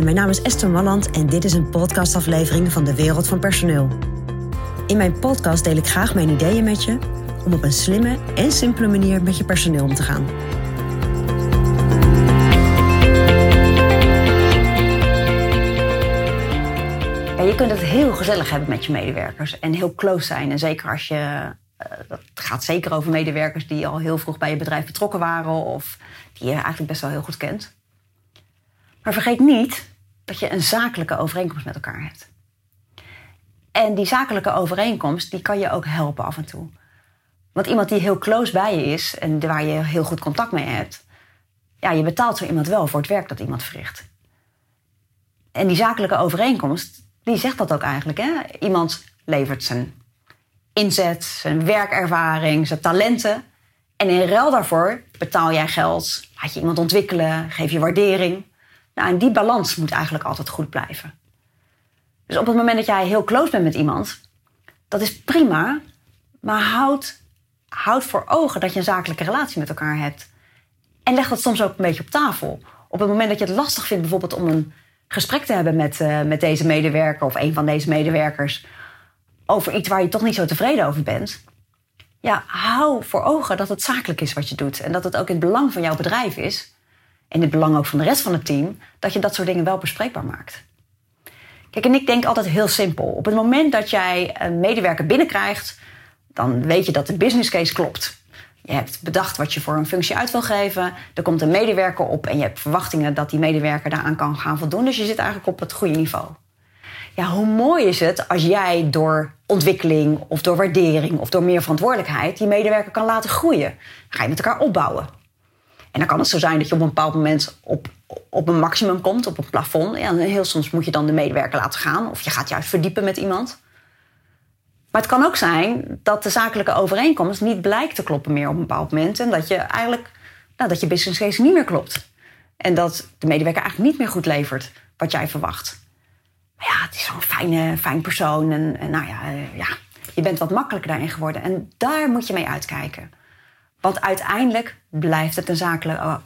Mijn naam is Esther Malland en dit is een podcastaflevering van de Wereld van Personeel. In mijn podcast deel ik graag mijn ideeën met je om op een slimme en simpele manier met je personeel om te gaan. Je kunt het heel gezellig hebben met je medewerkers en heel close zijn. En zeker als je. Uh, dat gaat zeker over medewerkers die al heel vroeg bij je bedrijf betrokken waren of die je eigenlijk best wel heel goed kent. Maar vergeet niet dat je een zakelijke overeenkomst met elkaar hebt. En die zakelijke overeenkomst die kan je ook helpen af en toe. Want iemand die heel close bij je is en waar je heel goed contact mee hebt, ja, je betaalt zo iemand wel voor het werk dat iemand verricht. En die zakelijke overeenkomst, die zegt dat ook eigenlijk. Hè? Iemand levert zijn inzet, zijn werkervaring, zijn talenten. En in ruil daarvoor betaal jij geld, laat je iemand ontwikkelen, geef je waardering. Nou, en die balans moet eigenlijk altijd goed blijven. Dus op het moment dat jij heel close bent met iemand, dat is prima, maar houd, houd voor ogen dat je een zakelijke relatie met elkaar hebt. En leg dat soms ook een beetje op tafel. Op het moment dat je het lastig vindt, bijvoorbeeld om een gesprek te hebben met, uh, met deze medewerker of een van deze medewerkers over iets waar je toch niet zo tevreden over bent. Ja, hou voor ogen dat het zakelijk is wat je doet en dat het ook in het belang van jouw bedrijf is en het belang ook van de rest van het team, dat je dat soort dingen wel bespreekbaar maakt. Kijk, en ik denk altijd heel simpel. Op het moment dat jij een medewerker binnenkrijgt, dan weet je dat de business case klopt. Je hebt bedacht wat je voor een functie uit wil geven. Er komt een medewerker op en je hebt verwachtingen dat die medewerker daaraan kan gaan voldoen. Dus je zit eigenlijk op het goede niveau. Ja, hoe mooi is het als jij door ontwikkeling of door waardering of door meer verantwoordelijkheid die medewerker kan laten groeien? Dan ga je met elkaar opbouwen. En dan kan het zo zijn dat je op een bepaald moment op, op een maximum komt, op een plafond. En heel soms moet je dan de medewerker laten gaan of je gaat juist verdiepen met iemand. Maar het kan ook zijn dat de zakelijke overeenkomst niet blijkt te kloppen meer op een bepaald moment. En dat je eigenlijk nou, dat je business case niet meer klopt. En dat de medewerker eigenlijk niet meer goed levert wat jij verwacht. Maar ja, het is zo'n fijne, fijn persoon. En, en nou ja, uh, ja, je bent wat makkelijker daarin geworden. En daar moet je mee uitkijken. Want uiteindelijk blijft het een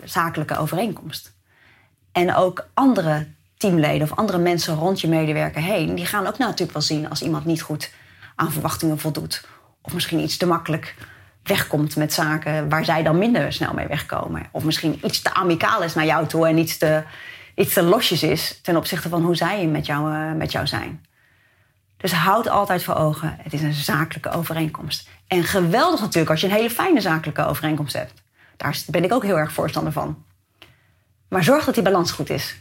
zakelijke, overeenkomst. En ook andere teamleden of andere mensen rond je medewerker heen, die gaan ook natuurlijk wel zien als iemand niet goed aan verwachtingen voldoet. Of misschien iets te makkelijk wegkomt met zaken waar zij dan minder snel mee wegkomen. Of misschien iets te amicaal is naar jou toe en iets te, iets te losjes is ten opzichte van hoe zij met jou, uh, met jou zijn. Dus houd altijd voor ogen, het is een zakelijke overeenkomst. En geweldig natuurlijk als je een hele fijne zakelijke overeenkomst hebt. Daar ben ik ook heel erg voorstander van. Maar zorg dat die balans goed is.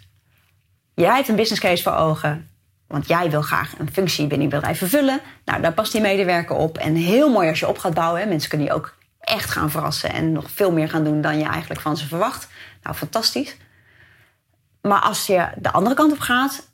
Jij hebt een business case voor ogen. Want jij wil graag een functie binnen je bedrijf vervullen. Nou, daar past die medewerker op. En heel mooi als je op gaat bouwen. Mensen kunnen je ook echt gaan verrassen. En nog veel meer gaan doen dan je eigenlijk van ze verwacht. Nou, fantastisch. Maar als je de andere kant op gaat.